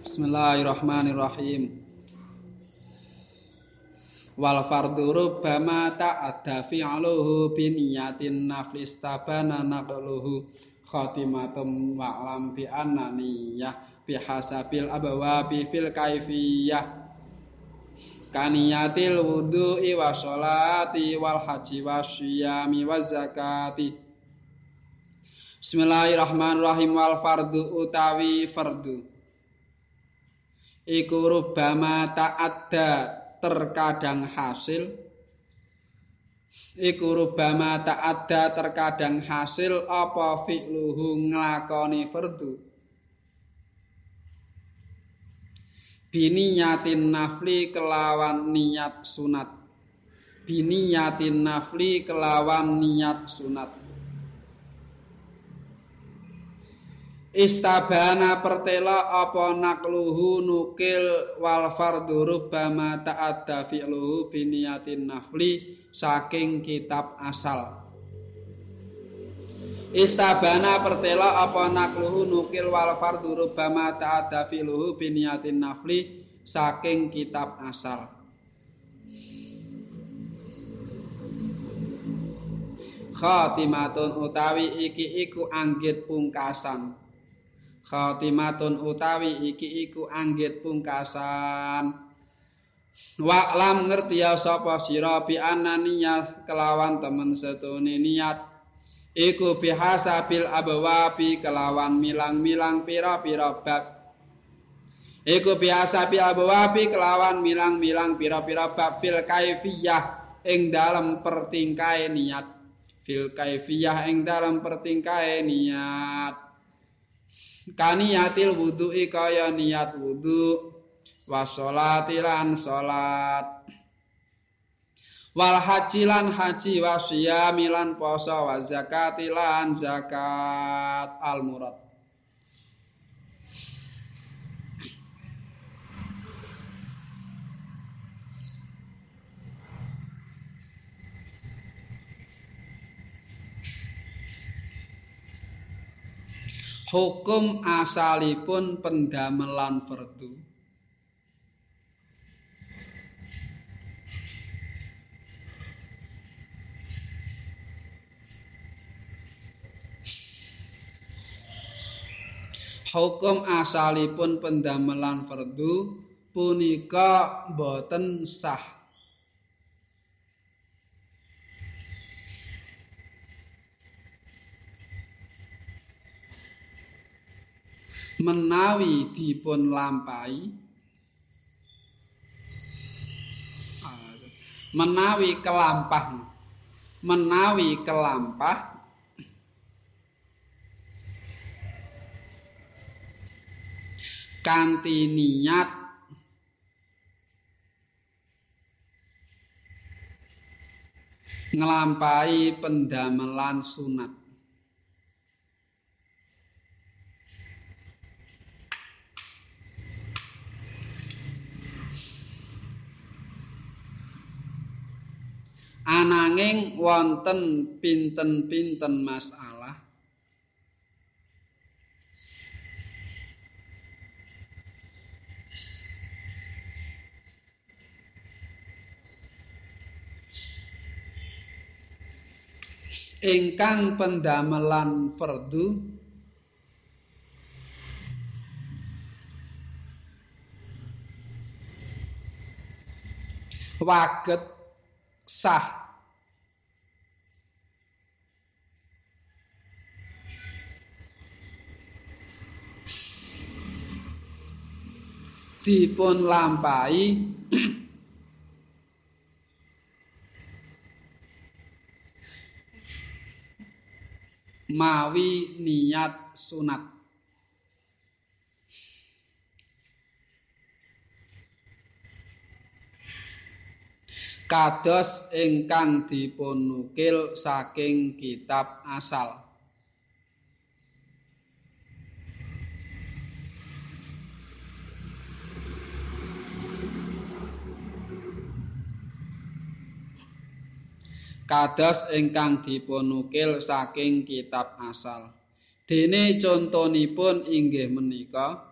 Bismillahirrahmanirrahim. Wal fardhu rubbama ta'adda fi'luhu bi niyatin naflis tabana naqluhu khatimatum wa'lam bi annaniyah bi hasabil abwabi fil kaifiyah. Kaniyatil wudu'i wa sholati wal haji wa syiyami wa zakati. Bismillahirrahmanirrahim. Wal fardhu utawi fardhu iku rubama ta'adda terkadang hasil. Iku rubama ta'adda terkadang hasil. Apa fi'luhu nglakoni fardhu biniyatin nafli kelawan niat sunat. Biniyatin nafli kelawan niat sunat Istabana pertela apa nakluhu nukil wal fardhu rubbama ta'adda fi'luhu biniyatin nafli saking kitab asal. Istabana pertela apa nakluhu nukil wal fardhu rubbama ta'adda fi'luhu biniyatin nafli saking kitab asal. Khatimatun utawi iki iku anggit pungkasan. Khatimatun utawi iki iku anggit pungkasan. Wa'lam ngerti ya sapa sira bi ananiyah kelawan temen setune niat iku bihasabil abwabi kelawan milang-milang pira-pira bab. Iku biasa bil abwabi kelawan milang-milang pira-pira bab fil kaifiyah ing dalam pertingkae niat fil kaifiyah ing dalam pertingkae niat kaniyatil wudu'i kaya niat wudu. Wa sholatilan sholat. Wal haji lan haji wa siyami lan poso wa zakatilan zakat al murad hukum asalipun pendamelan fardu. Hukum asalipun pendamelan fardu punika boten sah menawi dipun lampahi menawi kelampah menawi kelampah kanthi niat nglampahi pendamelan sunat ananging wonten pinten-pinten masalah ingkang pendamelan fardu waget sah dipun lampahi mawi niat sunat. Kados ingkang dipun nukil saking kitab asal kados ingkang dipunukil saking kitab asal. Dene contonipun inggih menika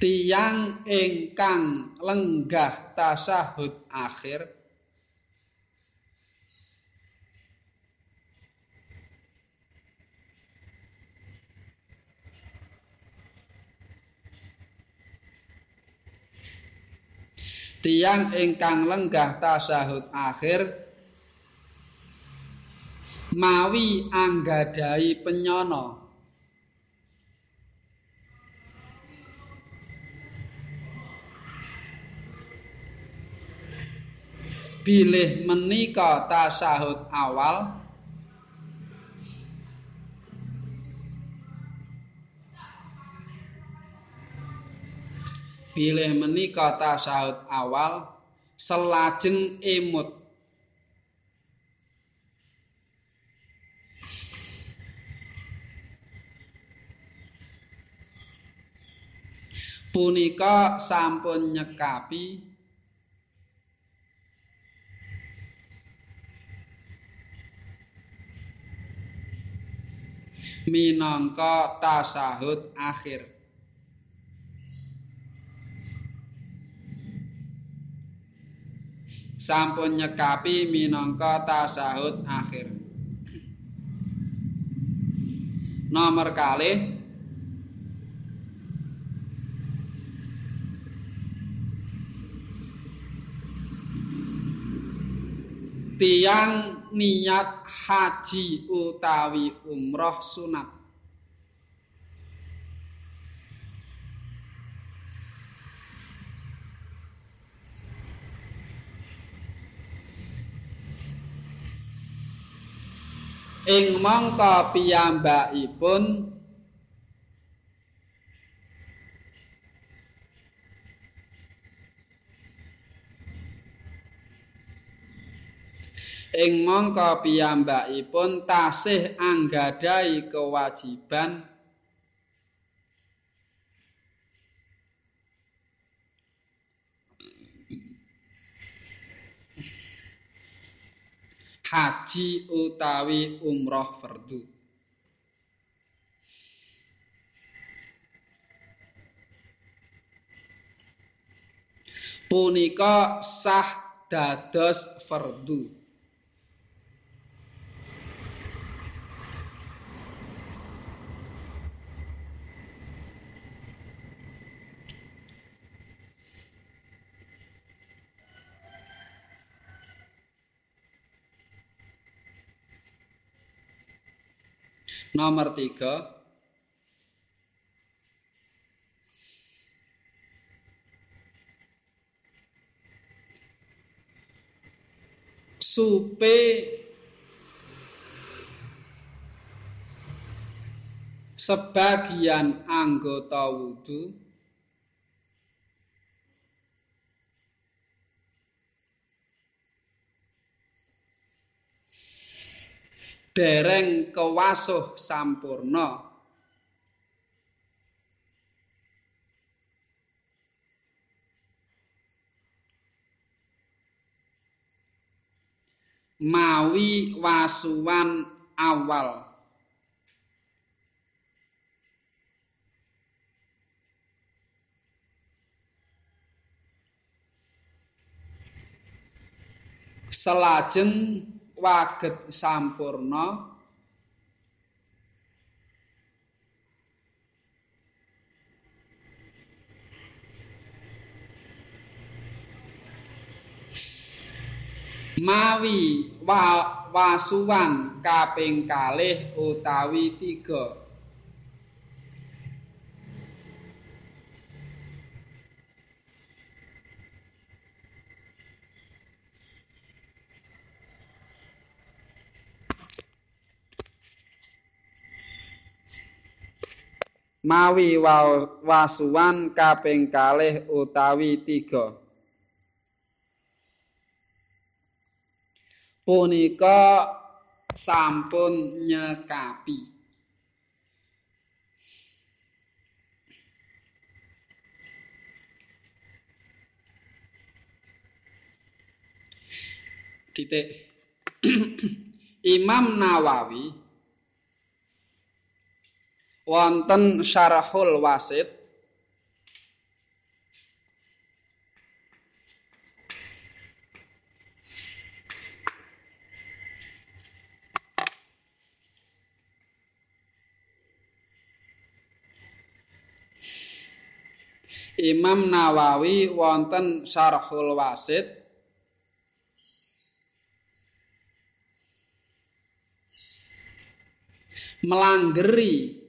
tiyang ingkang lenggah tasahud akhir tiyang ingkang lenggah tasahud akhir mawi anggadai penyono bilih menika tasahud awal bilih menika tasawuf awal selajeng emut punika sampun nyekapi minangka tasahud akhir sampun nyekapi minangka tasahud akhir. Nomor kalih tiang niat haji utawi umroh sunat ing mangka piyambakipun ing mangka piyambakipun tasih anggadhahi kewajiban haji utawi umroh fardhu. Punika sah dados fardhu. Nomor tiga. Supe sebagian anggota wudhu dereng kewasuh sampurna. Mawi wasuwan awal. Selajeng waget sampurna. Mawi wa wasuwan kaping kalih utawi tiga mawi wasuwan kaping kalih utawi tiga. Punika sampun nyekapi. Titik. Imam Nawawi wonten syarahul wasit. Imam Nawawi wonten Syarhul Wasit. Melanggeri.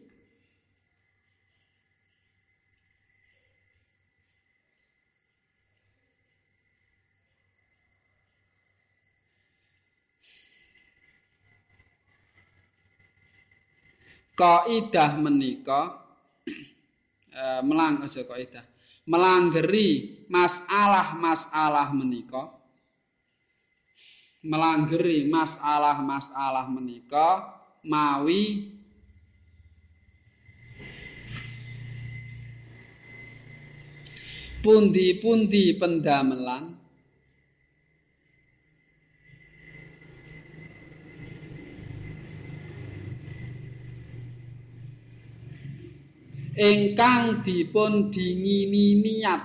Kaidah menika eh, melang aja kaidah melanggeri masalah-masalah menika. Melanggeri masalah-masalah menika mawi pundi-pundi pendamelan ingkang dipun dingini niat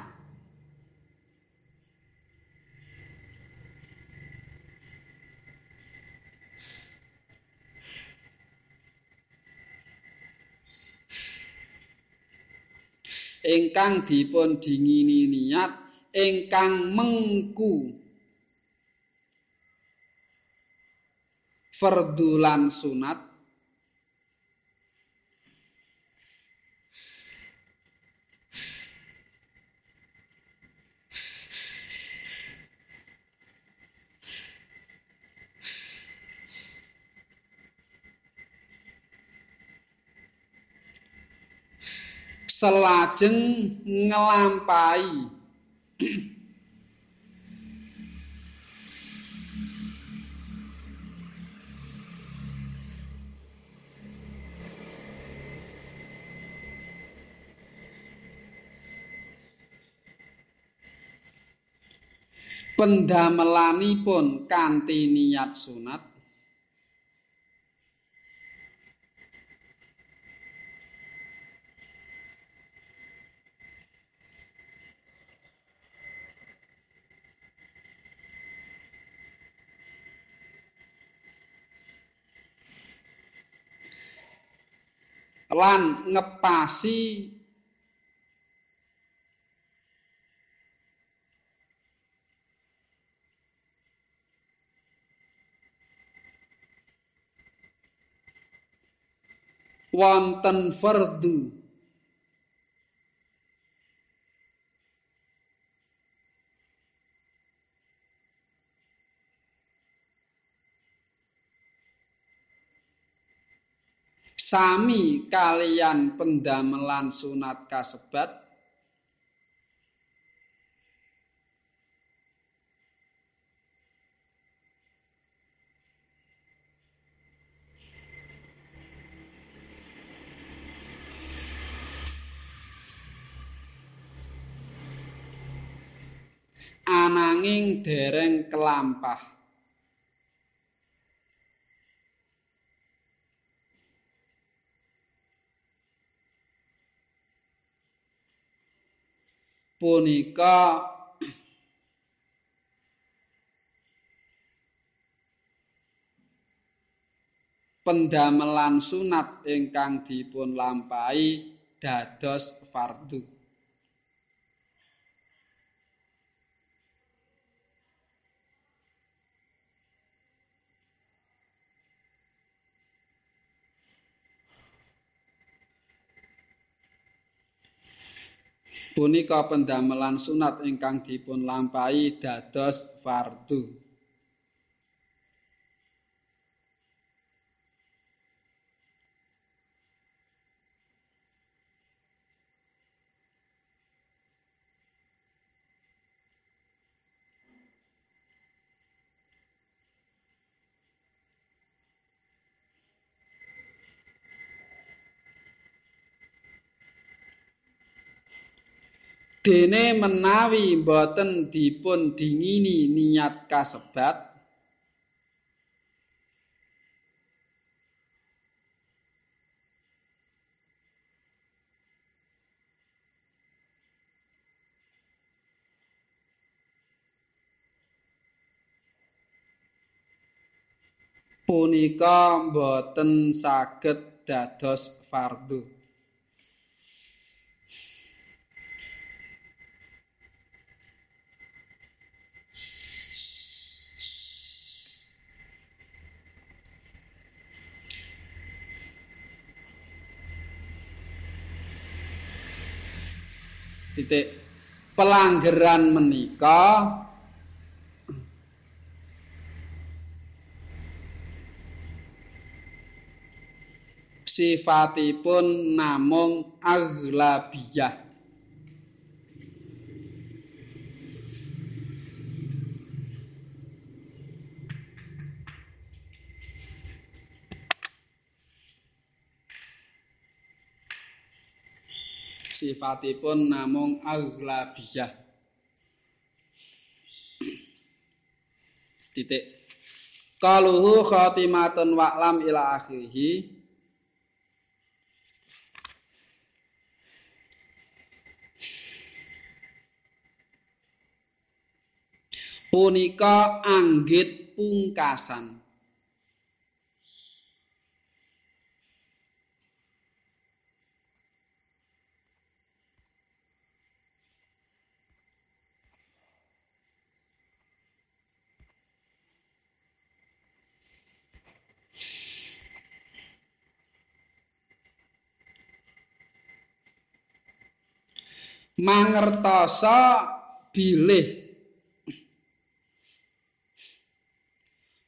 ingkang dipun dingini niat ingkang mengku fardulan sunat selajeng ngelampahi. Pendamelanipun kanthi niat sunat lan ngepasi wonten fardu sami kalian pendamelan sunat kasebat. Ananging dereng kelampah punika pendamelan sunat ingkang dipun lampahi dados fardu punika pendamelan sunat ingkang dipun lampahi dados fardu. Dene menawi boten dipun dingini niat kasebat punika boten saged dados fardhu titik pelanggaran menika sifatipun namung aghlabiyah sifatipun namung aghlabiyah titik. Kaluhu khatimatun wa'lam ila akhirih. Punika anggit pungkasan mangertosa bilih.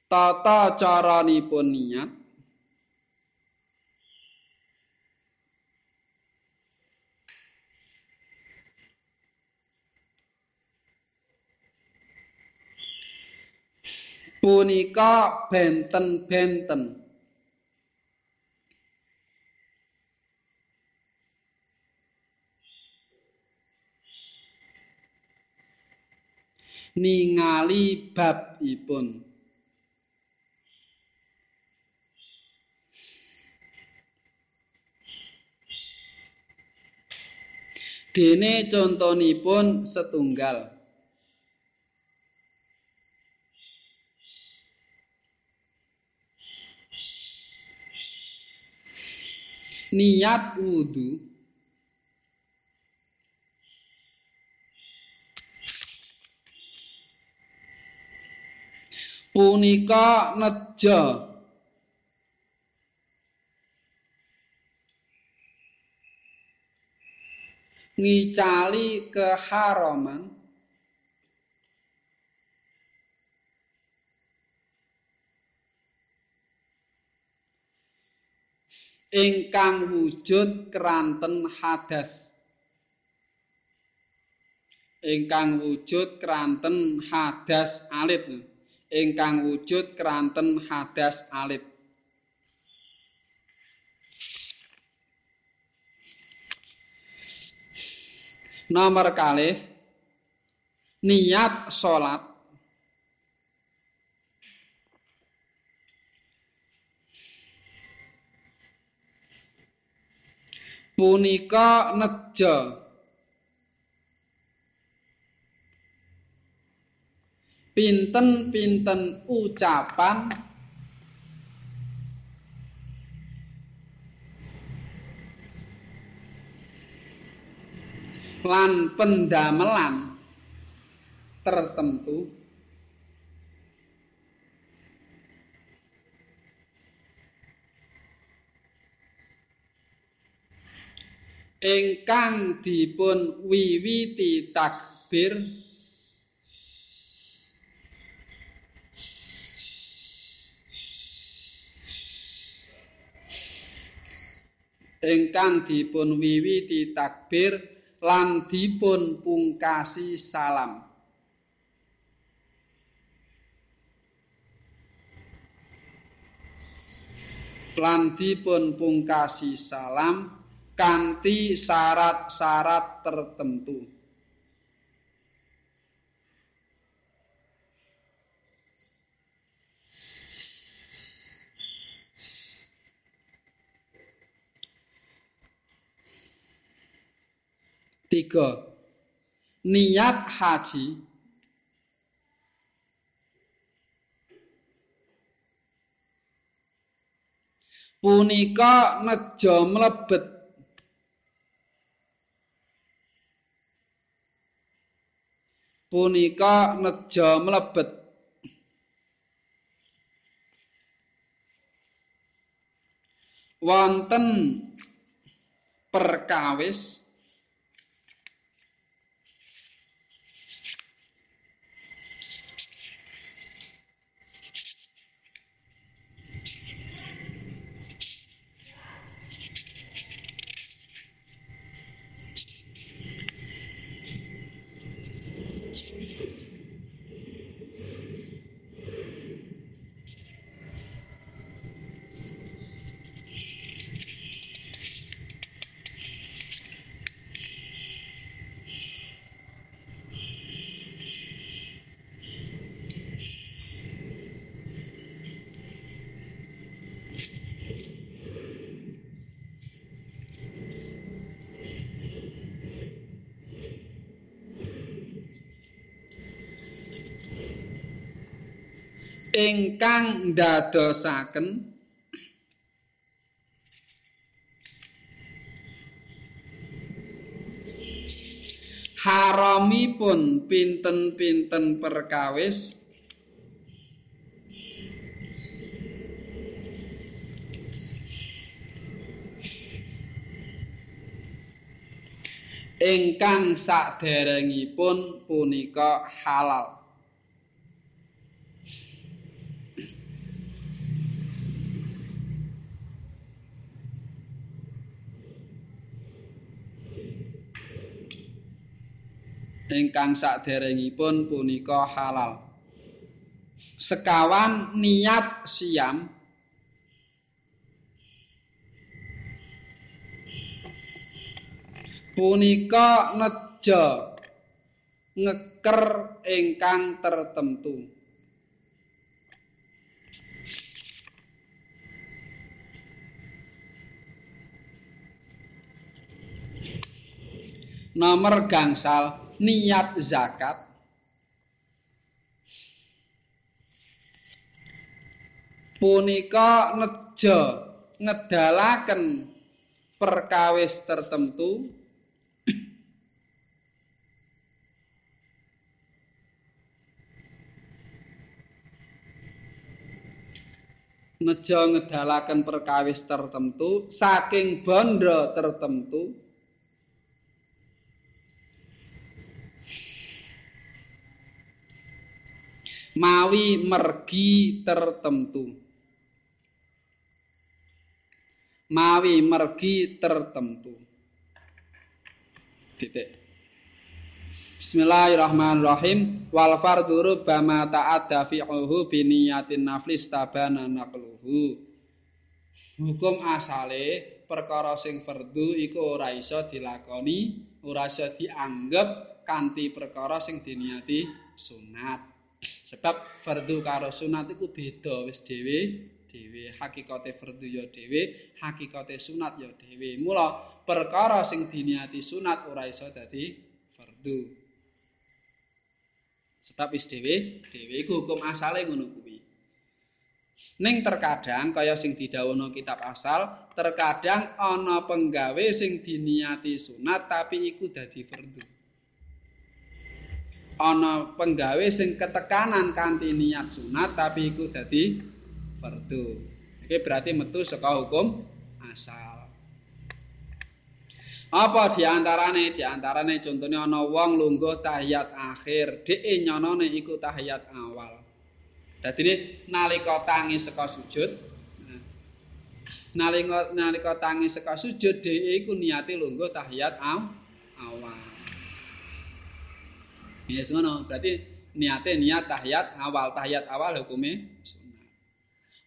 Tata caranipun niat. Punika benten-benten ningali babipun dene contonipun setunggal. Niat wudu punika neja. Ngicali keharaman ingkang wujud keranten hadas. Ingkang wujud keranten hadas alit ingkang wujud keranten hadas alif. Nomor kali niat salat punika neja pinten-pinten ucapan? Lan pendamelan tertentu. Ingkang dipun wiwiti takbir ingkang dipun wiwiti takbir lan dipun pungkasi salam. Lan dipun pungkasi salam kanthi syarat-syarat tertentu tiga. Niat haji. Punika neja mlebet. Punika neja mlebet. Wonten perkawis ingkang ndadosaken. Haramipun pinten-pinten perkawis? Ingkang saderengipun punika halal ingkang saderengipun punika halal. Sekawan niat siam punika neja ngeker ingkang tertentu. Nomor gangsal niat zakat. Punika neja ngedalaken perkawis tertentu. Neja ngedalaken perkawis tertentu saking bondo tertentu mawi mergi tertentu. Mawi mergi tertentu. Titik. Bismillahirrahmanirrahim. Wal fardhu rubbama ta'adda fi'uhu bi niyatin naflis tabana naqluhu. Hukum asale perkara sing fardhu iku ora iso dilakoni ora iso dianggep kanthi perkara sing diniati sunat Sebab fardu karo sunat iku beda wis dhewe dhewe. Hakikate fardu ya dhewe, hakikate sunat ya dhewe. Mula perkara sing diniati sunat ora iso dadi fardu. Sebab wis dhewe dhewe iku hukum asale ngono kuwi. Ning terkadang kaya sing didhawuhna kitab asal, terkadang ana penggawe sing diniati sunat tapi iku dadi fardu. Ana penggawe sing ketekanan kanthi niat sunat tapi iku dadi fardu. Iki berarti metu saka hukum asal. Apa diantarane? Diantarane contohnya ana wong lungguh tahiyat akhir, dhek nyonone iku tahiyat awal. Dadi nalika tangi saka sujud, nalika nalika tangi saka sujud dhek iku niate lungguh tahiyat awal. Ya yes, ngono, berarti niate niat tahiyat awal, tahiyat awal hukume sunat.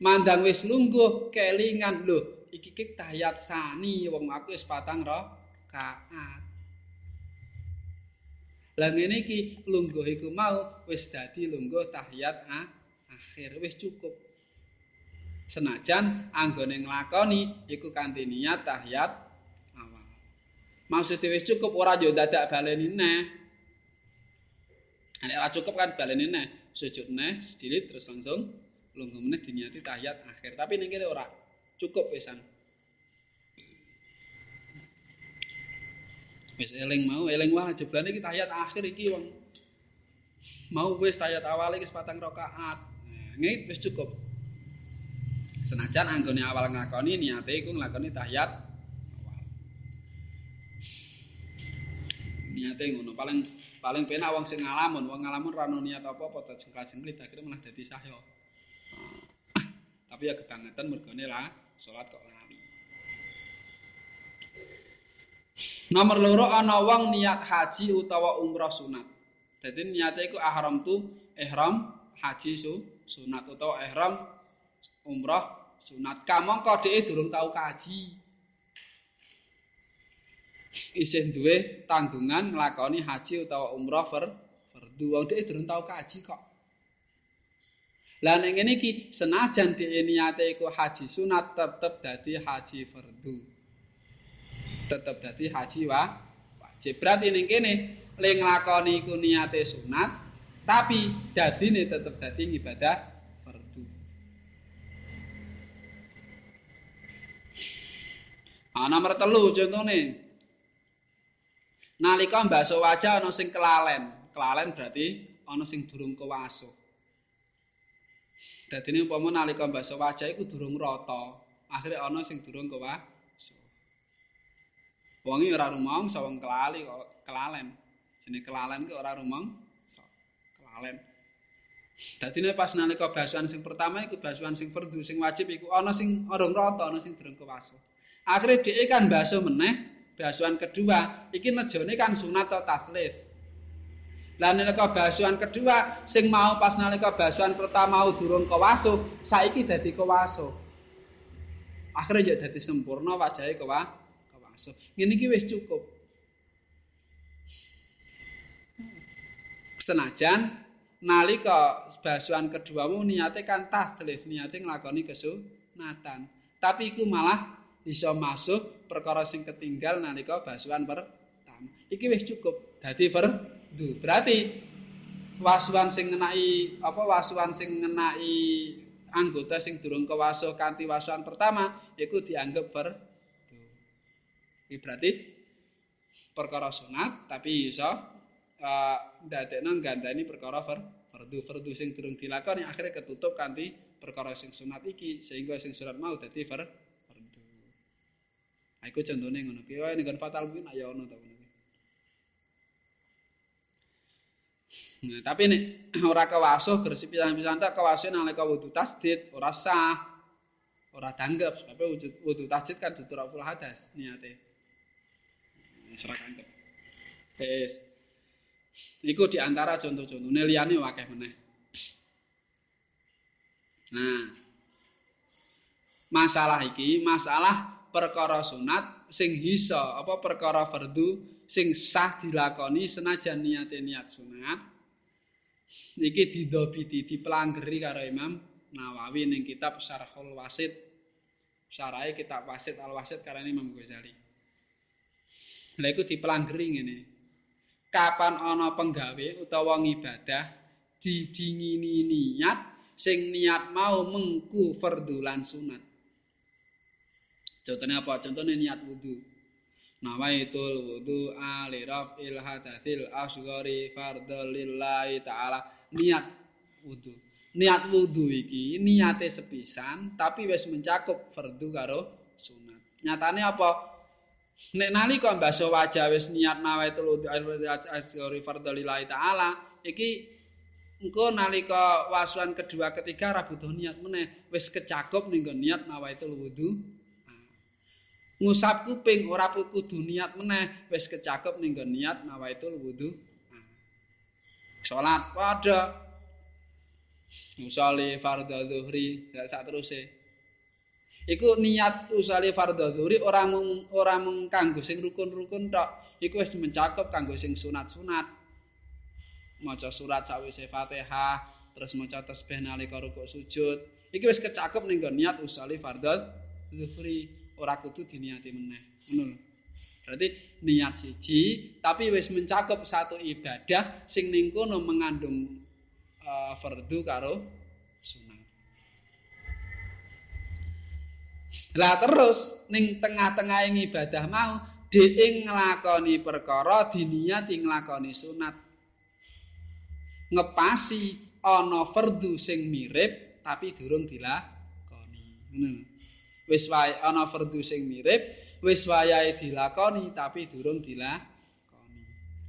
Mandang wis lungguh kelingan lho, iki iki tahiyat sani wong aku wis patang rakaat. Lah ngene iki lungguh iku mau wis dadi lungguh tahiyat akhir wis cukup. Senajan anggone nglakoni iku kanthi niat tahiyat awal. Maksudnya wis cukup ora yo dadak baleni neh. Nek ora cukup kan baleni neh, sujud neh, sedilit terus langsung lungguh meneh diniati tahiyat akhir. Tapi ning kene ora cukup pisan. Wis eling mau, eling wah jeblane iki tahiyat akhir iki wong. Mau wis tahiyat awal iki sepatang rakaat. Nah, ngene wis cukup. Senajan anggone awal ngakoni niate iku nglakoni tahiyat awal. Niate ngono paling paling penak wong sing ngalamun wong ngalamun ra ono niat apa-apa ta jengkal-jengklit akhirnya malah dadi sahya tapi ya kebangetan mergone lah salat kok lali. Nomor loro ana wong niat haji utawa umrah sunat. Dadi niate iku ihram tu ihram haji su sunat utawa ihram umrah sunat. Kamangka dhek durung tau kaji isih duwe tanggungan nglakoni haji utawa umrah fardu. wong dhewe durung tau kaji kok Lah nek ngene iki senajan dhewe niate iku haji sunat tetep dadi haji fardu. tetep dadi haji wa wajib berarti ning kene le nglakoni iku niate sunat tapi dadine tetep dadi ibadah fardhu Ana ah, nomor telu contone Nalika mbasuh wajah ana sing kelalen. Kelalen berarti ana sing durung kewasuh. Dadine umpama nalika mbasuh wajah iku durung rata, akhire ana sing durung kewasuh. Wong iki ora rumong sawang kelali kok kelalen. Jenenge kelalen ki ora rumong kelalen. Dadine pas nalika basuhan sing pertama iku basuhan sing fardhu sing wajib iku ana sing urung rata, ana sing durung kewasuh. Akhire dhek kan basuh meneh basuhan kedua iki nejone kan sunat atau taslif. Lah nalika basuhan kedua sing mau pas nalika basuhan pertama mau durung kewasuh, saiki dadi kewasuh. Akhire yo dadi sempurna wajahe kewa kewasuh. Ngene iki wis cukup. Senajan nalika basuhan keduamu niate kan taslif, niate nglakoni kesunatan. Tapi iku malah bisa masuk perkara sing ketinggal nalika basuhan pertama. Iki wis cukup. Dadi fardhu. Berarti wasuhan sing ngenai apa wasuhan sing ngenai anggota sing durung kewasuh kanthi wasuhan pertama iku dianggap fardhu. Iki berarti perkara sunat tapi iso uh, ndadekno gandani perkara fardhu fardhu sing durung dilakoni akhirnya ketutup kanthi perkara sing sunat iki sehingga sing sunat mau dadi fardhu. Nah, iku contone ngono ki. Wae ning fatal kuwi ya ono to ngono Nah, tapi nek ora kewasuh gresik pisan-pisan tak kewasuh nalika wudu tasdid ora sah. Ora tanggap sebab wudu tasdid kan dudu hadas niate. Ora tanggap. Wis. Iku di antara contoh-contohne liyane akeh meneh. Nah. Masalah iki, masalah perkara sunat sing bisa apa perkara fardu sing sah dilakoni senajan niate niat sunat. Iki didobiti dipelanggeri karo Imam Nawawi ning kitab Syarhul Wasit Syarahe kitab Wasit Al Wasit karena Imam Ghazali. Lha iku dipelanggeri ngene. Kapan ana penggawe utawa ngibadah didingini niat sing niat mau mengku fardhu lan sunat. Contohnya apa? Contohnya niat wudhu. Nawaitul wudhu ali raf'il hadatsil asghari fardhu lillahi ta'ala. Niat wudhu. Niat wudhu iki niate sepisan tapi wis mencakup fardhu karo sunat. Nyatane apa? Nek nalika mbasuh wajah wis niat nawaitul wudhu asghari fardhu lillahi ta'ala, iki engko nalika wasuan kedua ketiga ra butuh niat meneh wis kecakup ning niat nawaitul wudhu ngusap kuping ora kudu niat meneh wis kecakup ning niat nawaitul wudhu salat padha musali fardhu zuhri sak teruse iku niat usali fardhu zuhri ora mung ora mung kanggo sing rukun-rukun tok. Iku wis mencakup kanggo sing sunat-sunat. Maca surat sawise Fatihah, terus maca tasbih nalika rukuk sujud. Iki wis kecakup ning niat usali fardhu zuhri, ora kudu diniati meneh. Ngono Berarti niat siji tapi wis mencakup satu ibadah sing ning kono mengandung uh, fardhu karo sunat. Lah terus ning tengah-tengah ibadah mau dhek nglakoni perkara diniati nglakoni sunat. ngepasi ana fardhu sing mirip tapi durung dilakoni. Ngono. Wis wae ana fardhu sing mirip, wis wayahe dilakoni tapi durung dilakoni.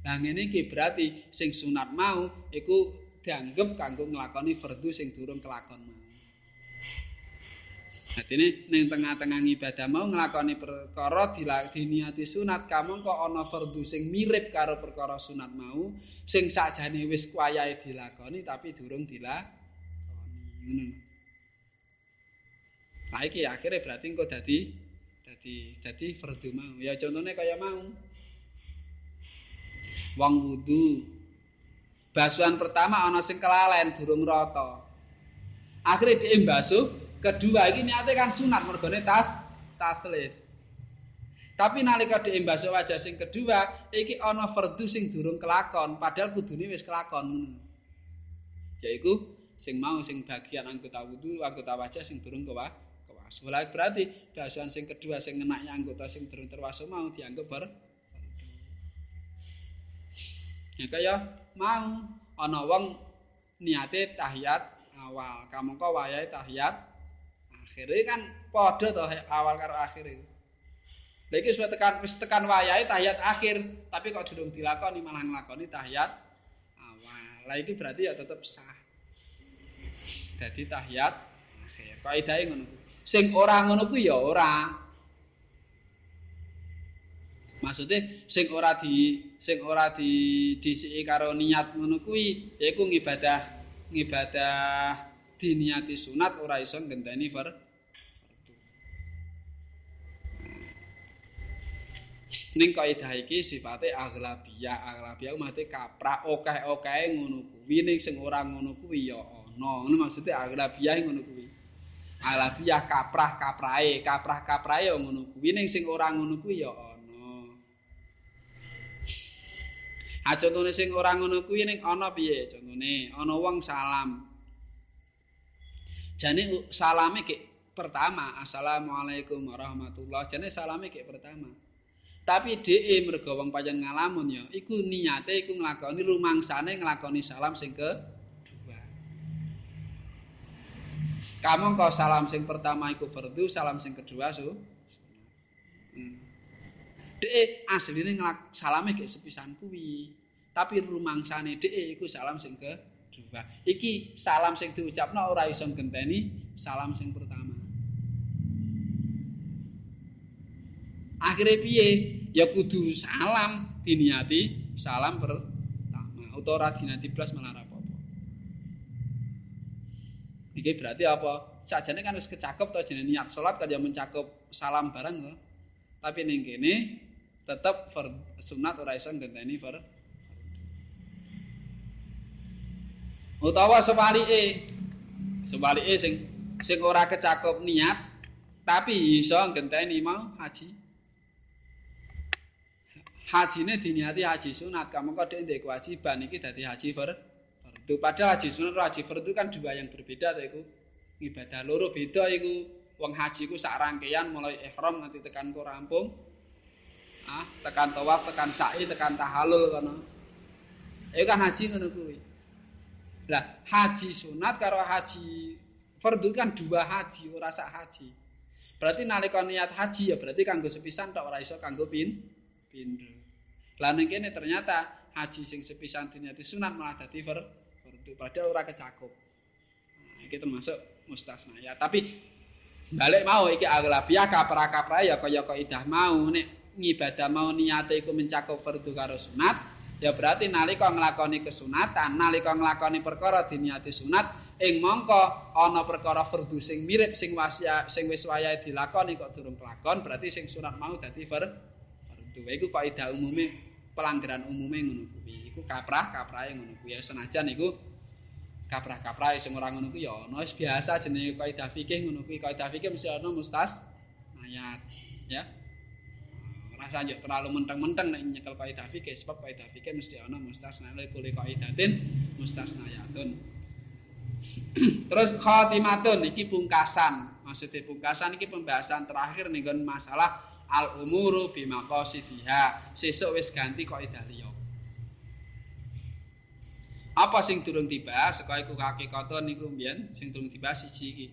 Lah ngene iki berarti sing sunat mau iku dianggep kanggo nglakoni fardhu sing durung kelakon mau. Dadi ning tengah-tengah ibadah mau nglakoni perkara diniati sunat kamu kok ana fardhu sing mirip karo perkara sunat mau sing sakjane wis wayahe dilakoni tapi durung dilakoni ngono. Nah iki akhirnya berarti engko dadi dadi dadi fardhu mau. Ya contohnya kaya mau. Wong wudu. Basuhan pertama ana sing kelalen durung rata. Akhire dhek basuh Kedua iki niate kan sunat mergone tas taslif. Tapi nalika dhek mbasuh wajah sing kedua, iki ana fardhu sing durung kelakon, padahal kudune wis kelakon. Yaiku sing mau sing bagian anggota wudu, anggota wajah sing durung kewa, terwasu. Lah berarti basuhan sing kedua sing ngenaki anggota sing durung terwasu mau dianggap ber Ya kaya mau ana wong niate tahiyat awal, kamangka wayahe tahiyat akhir. kan padha to awal karo akhir. Lha iki wis tekan wis tekan wayahe tahiyat akhir, tapi kok durung dilakoni malah nglakoni tahiyat awal. Lah iki berarti ya tetep sah. Dadi tahiyat akhir. Kaidahe ngono. Sing ora ngono kuwi ya ora. Maksudnya sing ora di sing ora di disiki karo niat ngono kuwi yaiku ngibadah ngibadah diniati sunat ora iso ngenteni ver Ning kaidah iki sifate aghlabiyah, aghlabiyah mate kaprah okeh-okehe ngono kuwi ning sing ora ngono kuwi ya ana. Ngono maksude aghlabiyah ngono kuwi. Aghlabiyah kaprah-kaprahe, kaprah-kaprahe ngono kuwi ning sing ora ngono kuwi ya Ha contone sing ora ngono kuwi ning ana piye contone? Ana wong salam. Jane salame kek pertama, Assalamualaikum warahmatullah. Jane salame kek pertama. Tapi DE mergo wong pancen ngalamun ya, iku niate iku nglakoni rumangsane nglakoni salam sing ke Kamu kok salam sing pertama iku fardu, salam sing kedua su. Hmm. Dek asline salame gek sepisan kuwi. Tapi rumangsane dek iku salam sing kedua. Iki salam sing diucapno ora iso genteni salam sing pertama. Akhire piye? ya kudu salam diniati salam pertama utawa dinati apa apa iki berarti apa? Sajane kan wis kecakep to jenenge niat salat kan ya mencakup salam bareng to. Tapi ning kene tetep sunat ora iso ngenteni per utawa sebalike sebalike sing sing ora kecakup niat tapi iso ngenteni mau haji. Hajine diniati haji sunat kamu kok ndek kewajiban iki dadi haji ber fardu. Padahal haji sunat haji fardu kan dua yang berbeda to iku. Ibadah loro beda iku. Wong haji ku sak rangkaian mulai ihram nganti tekan ku rampung. Ah tekan tawaf tekan sa'i tekan tahallul kono. Itu kan haji ngono kuwi. Lah haji sunat karo haji fardu kan dua haji ora sak haji. Berarti nalika niat haji ya berarti kanggo sepisan tok ora iso kanggo pin pindho. Lah ning kene ternyata haji sing sepisan dinati sunat malah dadi fardu padahal ora kecakup. Nah, iki termasuk mustasna ya. Tapi balik mau iki aglabiah kapra-kapra ya kaya kaidah mau nek ngibadah mau niate iku mencakup fardu karo sunat ya berarti nalika nglakoni kesunatan nalika nglakoni perkara diniati sunat ing mongko ana perkara fardu sing mirip sing wasya sing wis wayahe dilakoni kok durung kelakon berarti sing sunat mau dadi fardu iku kaidah umume pelanggaran umumnya ngono kuwi. Iku kaprah-kaprahe ngono kuwi. Senajan iku kaprah-kaprahe sing ora ngono kuwi ya ana biasa jenenge kaidah fikih ngono kuwi. Kaidah fikih mesti ana mustas ayat, ya. Ora sanjek terlalu menteng-menteng nek nyekel kaidah fikih sebab kaidah fikih mesti ana mustas nah kuli kaidatin mustas ayatun. Terus khatimatun iki pungkasan. Maksudnya pungkasan iki pembahasan terakhir nih masalah al umuru bima qasidiha sesuk wis ganti kok liya apa sing durung dibahas? Saka iku hakikatun niku mbiyen sing durung dibahas siji iki.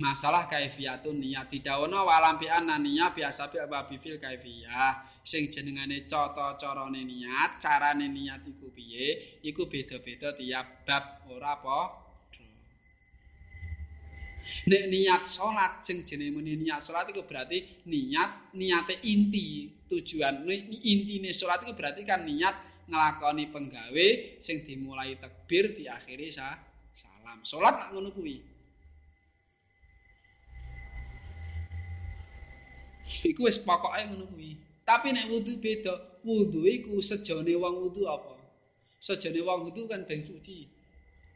Masalah kaifiyatun niat. Didawono walampian niat biasa bi apa bifil kaifiyah. Sing jenengane cata carane niat carane niat iku piye? Iku beda-beda tiap bab ora apa? Nek niat salat sing jenenge muni niat salat iku berarti niat niate inti tujuan. Intine salat iku berarti kan niat nglakoni penggawe sing dimulai takbir diakhiri sa salam. Salat ngono kuwi. Iku wis pokoke ngono kuwi. Tapi nek wudu beda. Wudu iku sejane wong wudu apa? Sejane wong wudu kan ben suci.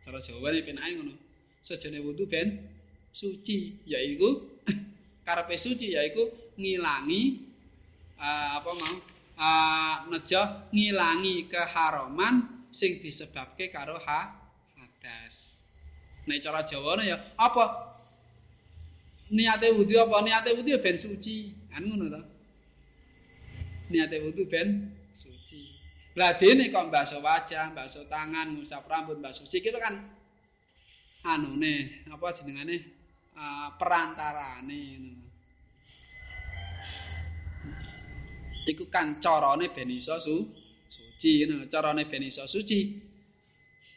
Cara jawane penake ngono. Sejane wudu ben suci yaiku karepe suci yaiku ngilangi uh, apa mau uh, nejo ngilangi keharaman sing disebabke karo ha hadas. Nek cara jawane ya apa? Niate wudu apa? Niate wudu ben suci. Kan ngono to? Niate wudu ben suci. Lah dene kok mbasuh wajah mbasuh tangan ngusap rambut mbasuh sikil kan? Anune apa jenengane? Uh, perantarane ngono iku kan carane ben iso su suci ngono carane ben iso suci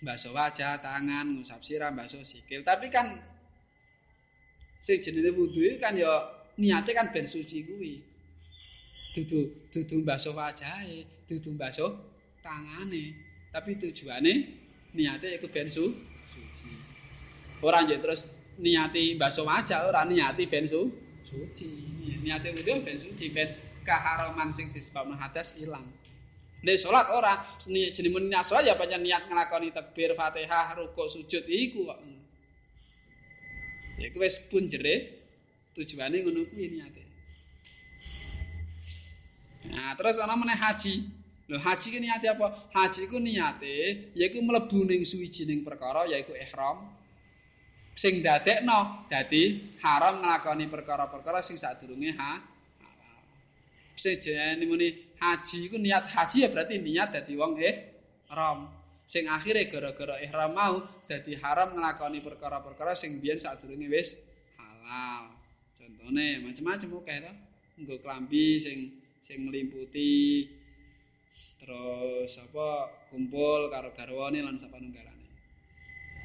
mbasuh wajah tangan ngusap sirah mbasuh sikil tapi kan sing jenenge wudu kan ya niate kan ben suci kuwi. Dudu dudu mbasuh wajahe, dudu mbasuh tangane, tapi tujuane niate iku ben su, suci. Ora njuk terus niati mbasuh wajah, ora niati ben su, suci. Niate wudu ben suci, ben kaharaman sing disebabno hadas ilang. Nek salat ora jenenge niat salat ya pancen niat nglakoni takbir, Fatihah, rukuk, sujud iku kok. Ya wis pun jere tujuane ngono kuwi niate. Nah, terus ana meneh haji. Lho haji ki niate apa? Haji ku niate yaiku mlebu ning suwijining perkara yaiku ihram. Sing dadekno dadi haram nglakoni perkara-perkara sing sadurunge ha. Jenenge muni haji iku niat haji ya berarti niat dadi wong ihram. sing akhire gara-gara ihram mau dadi haram nglakoni perkara-perkara sing biyen sadurunge wis halal. Contone macam-macam oke to. Nggo klambi sing sing nglimputi terus apa kumpul karo garwane lan sapanunggalane.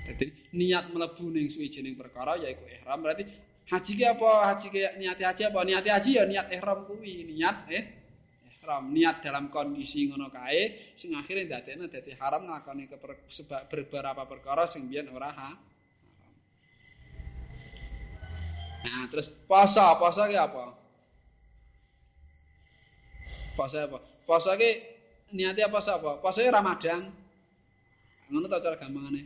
Dadi niat mlebu ning suwijining perkara yaiku ihram berarti haji ki apa? Haji ki niat haji apa? Niat haji ya niat ihram kuwi, niat eh ihram niat dalam kondisi ngono kae sing akhire ndadekne dadi haram nglakoni sebab beberapa perkara sing biyen ora ha Nah, terus puasa, puasa ki apa? Puasa apa? Puasa ki niate apa sapa? Puasa Ramadan. Ngono ta cara gampangane.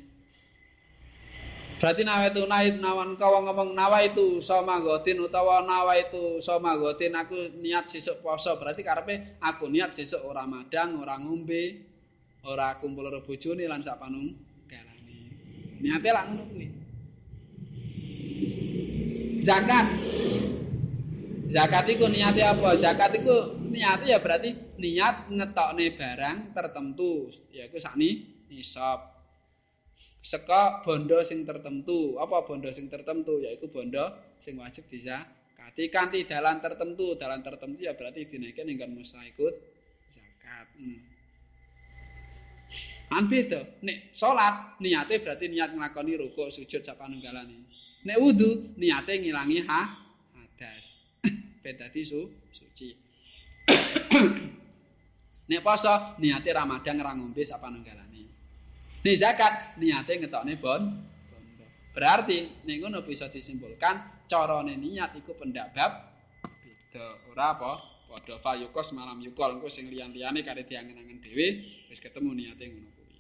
Berarti nawa itu naik nawan kau ngomong nawa itu sama gotin utawa nawa itu sama gotin aku niat sesuk poso berarti karepe aku niat sesuk ora madang ora ngombe ora kumpul karo bojone lan sak panung galane niate lak ngono kuwi. Zakat. Zakat iku niate apa? Zakat iku niate ya berarti niat ngetokne barang tertentu. Yaiku sakni nisab seka bondo sing tertentu. Apa bondo sing tertentu? Yaiku bondo sing wajib dizakati kanthi dalan tertentu. Dalan tertentu ya berarti dinaikkan ingkang musa ikut zakat. Hmm. An beda. Nek salat niate berarti niat nglakoni rukuk, sujud sapanunggalane. Nek wudu niate ngilangi ha hadas. beda di su suci. Nek poso Ramadan ra ngombe sapanunggalane. Nek zakat niate ngetokne bon. Berarti nek ngono bisa disimpulkan carane niat iku pendak bab beda. Ora apa? Padha fayukos malam yukol engko sing liyan-liyane kare diangen-angen dhewe wis ketemu niate ngono kuwi.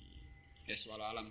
Wis wala alam.